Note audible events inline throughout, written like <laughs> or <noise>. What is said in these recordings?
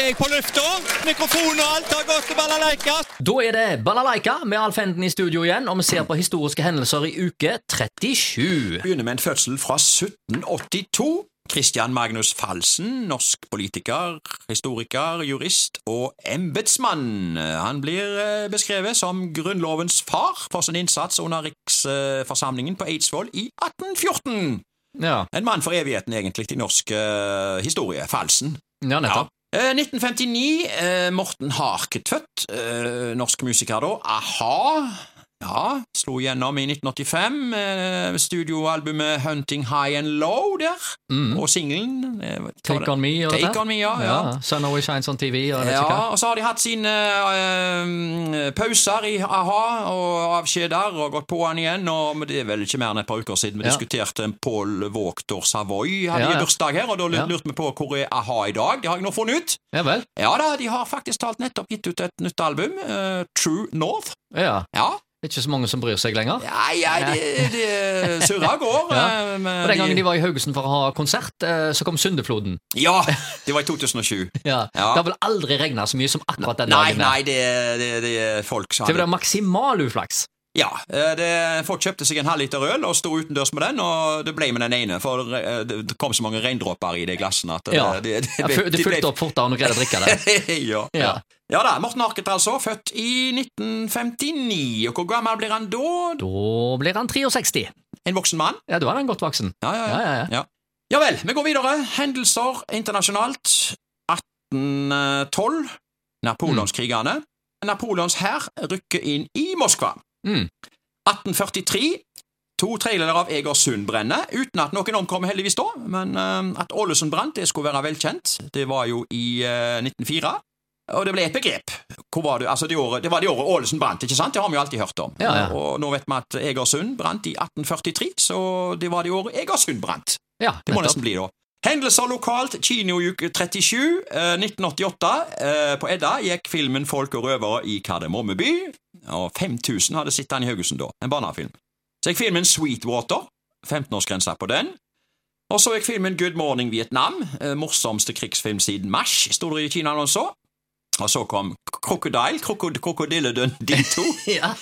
er jeg på lufta. Mikrofon og alt har gått til balalaika. Da er det Balalaika med Alf Henden i studio igjen, og vi ser på historiske hendelser i uke 37. begynner med en fødsel fra 1782. Christian Magnus Falsen, norsk politiker, historiker, jurist og embetsmann. Han blir eh, beskrevet som Grunnlovens far for sin innsats under riksforsamlingen på Eidsvoll i 1814. Ja, En mann for evigheten, egentlig, i norsk uh, historie. Falsen. ja nettopp. Eh, 1959, eh, Morten Harketvedt. Eh, norsk musiker da. A-ha. Ja, slo gjennom i 1985 med studioalbumet Hunting High and Low der, og singelen eh, Mm. Take On Me Take dette? On Me, ja. ja. Ja, Sun Always Shines on TV og Ja, og så har de hatt sine eh, pauser i a-ha og avskjeder og gått på han igjen, og det er vel ikke mer enn et par uker siden vi Ja. diskuterte Paul Waaktor Savoy hadde Ja, bursdag her, og da lurte vi på hvor er a-ha i dag, det har jeg nå funnet ut. Ja vel. Ja da, de har faktisk talt nettopp gitt ut et nytt album, eh, True North. Ja. Ja, Det ikke så mange som bryr seg lenger. ja, ja det, det surra går. <laughs> Ja. eh, Og Den gangen de var i Haugesund for å ha konsert, eh, så kom Syndefloden. Ja, <laughs> det var i 2007. Ja. Det har vel aldri regna så mye som akkurat den Nei, dagen. nei, det, det, det folk som Det var maksimal uflaks. Ja, eh, det, folk kjøpte seg en halvliter øl og sto utendørs med den, og det ble med den ene, for eh, det kom så mange regndråper i de glassene at det, Ja. det, det, Ja, Det fulgte opp fortere enn du greide å drikke det. <laughs> ja, Ja. Ja. da, Morten Harket altså, født i 1959, og hvor gammel blir han da? Da blir han 63. En voksen mann? Ja, da er han godt voksen. Ja, ja, Ja, ja, ja. ja. Vel, vi går videre. Hendelser internasjonalt. 1812. Napoleonskrigene. Napoleons hær rykker inn i Moskva. Mm. 1843. To tredjedeler av Egersund brenner, uten at noen omkommer heldigvis da, men uh, at Ålesund brant, det skulle være velkjent. Det var jo i uh, 1904. Og det ble et begrep. Hvor var? Altså, det, året, det var det året Ålesund brant, ikke sant? Det har vi jo alltid hørt om. Ja, ja. Og nå vet vi at Egersund brant i 1843, så det var det året Egersund brant. Ja, Det må nesten bli da. Hendelser lokalt, kinouke 37, eh, 1988. Eh, på Edda gikk filmen Folk og røvere i Kardemommeby, og 5000 hadde sett den i Haugesund da, en barnefilm. Så gikk filmen Sweetwater, 15-årsgrensa på den. Og så gikk filmen Good Morning Vietnam, eh, morsomste krigsfilm siden mars, sto det i kinoen også. Og så kom Crocodile, Krokod Krokodilledønn Ditto, <laughs> Ja.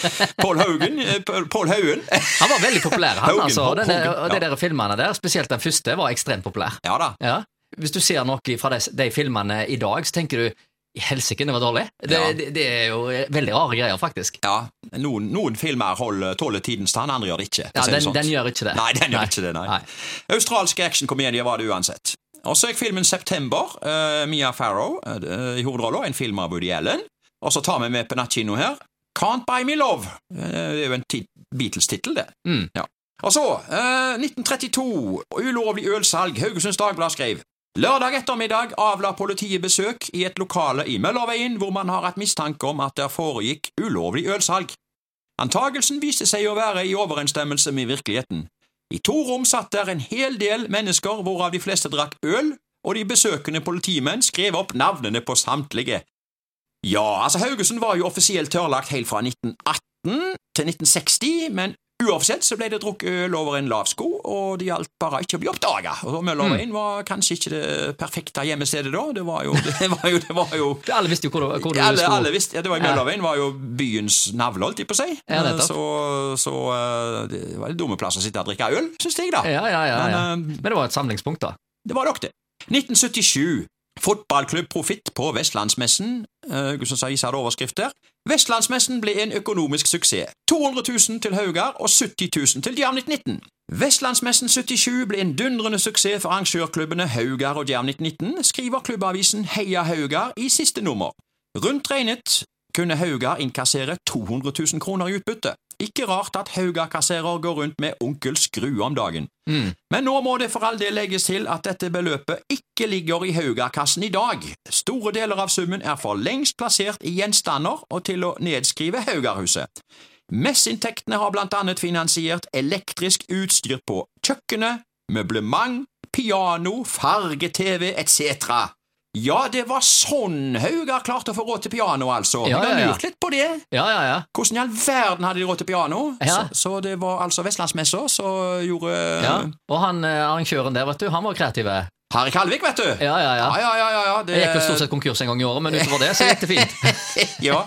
Paul Haugen, eh, Paul Haugen. Han var veldig populær, han. <laughs> Altså. Den, Hogan, og de der filmene der, spesielt den første, var ekstremt populær. Ja da. Ja. Hvis du ser noe fra de, de filmene i dag, så tenker du helsike, det var dårlig. Det, Ja. det, det er jo veldig rare greier, faktisk. Ja, noen, noen filmer holder, tåler tidens tann, andre gjør det ikke. Ja, den, sånn. den gjør ikke det. Nei, den gjør ikke det, nei. Nei. Australske actionkomedier var det uansett. Og så gikk filmen September, uh, Mia Farrow uh, i hovedrollen, en film av Woody Allen. Og så tar vi med nattkino her Can't Buy Me Love. Uh, det er jo en Beatles-tittel, det. Mm. Ja. Og så, eh, 1932, ulovlig ølsalg. Haugesunds Dagblad skrev Lørdag ettermiddag avla politiet besøk i et lokale i Møllerveien hvor man har hatt mistanke om at der foregikk ulovlig ølsalg. Antagelsen viste seg å være i overensstemmelse med virkeligheten. I to rom satt der en hel del mennesker, hvorav de fleste drakk øl, og de besøkende politimenn skrev opp navnene på samtlige. Ja, altså Haugesund var jo offisielt tørrlagt helt fra 1918 til 1960, men uoffisielt så ble det drukket øl over en lav sko, og det gjaldt bare ikke å bli oppdaga. Møllerveien var kanskje ikke det perfekte gjemmestedet da, <laughs> det var jo Det var jo, det var jo Alle visste jo hvor, du- du alle, alle visste, ja, det var. Møllerveien var jo byens navle, holdt de på å si. Ja, så så eh, det var en dumme plass å sitte og drikke øl, syns jeg, da. Ja, ja, ja, Men, eh, Men det var et samlingspunkt, da. det var nok det. 1977. Fotballklubb Profitt på Vestlandsmessen. Eh, Haugesunds hadde overskrift. Vestlandsmessen ble en økonomisk suksess. 200 000 til Haugar og 70 000 til Djerv 1919. Vestlandsmessen 77 ble en dundrende suksess for arrangørklubbene Haugar og Djerv 1919, skriver klubbavisen Heia Haugar i siste nummer. Rundt regnet kunne Haugar innkassere 200 000 kroner i utbytte. Ikke rart at Hauga-kasserer går rundt med onkel Skru om dagen. Mm. Men nå må det for all del legges til at dette beløpet ikke ligger i Hauga-kassen i dag. Store deler av summen er for lengst plassert i gjenstander og til å nedskrive Haugarhuset. Messinntektene har blant annet finansiert elektrisk utstyr på kjøkkenet, møblement, piano, farge-TV etc. Ja, det var sånn Haugar klarte å få råd til piano, altså. Ja, har ja, ja. lurt litt på det. Ja, ja, ja. Hvordan i all verden hadde de råd til piano? Ja. Så, så det var altså Vestlandsmessa som gjorde ja. Og han eh, arrangøren der, vet du, han var kreativ. Harry Kalvik, vet du. Ja, ja, ja. ja, ja, ja, ja. Det, Jeg gikk jo stort sett konkurs en gang i året, men utover det så gikk det fint. <laughs> <laughs> ja.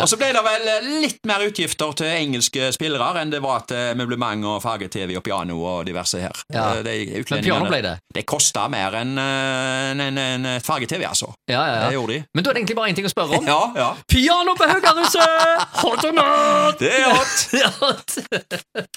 Og så ble det vel litt mer utgifter til engelske spillere enn det var til møblement og farge-TV og piano og diverse her. Ja. Eh, de Men piano ble det. Det kosta mer enn eh, en, en, en farge-TV, altså. Ja, ja, ja. Det gjorde de. Men da er det egentlig bare én ting å spørre om. <laughs> Ja, ja. Piano på Haugahuset! Hot or not? Det er hot.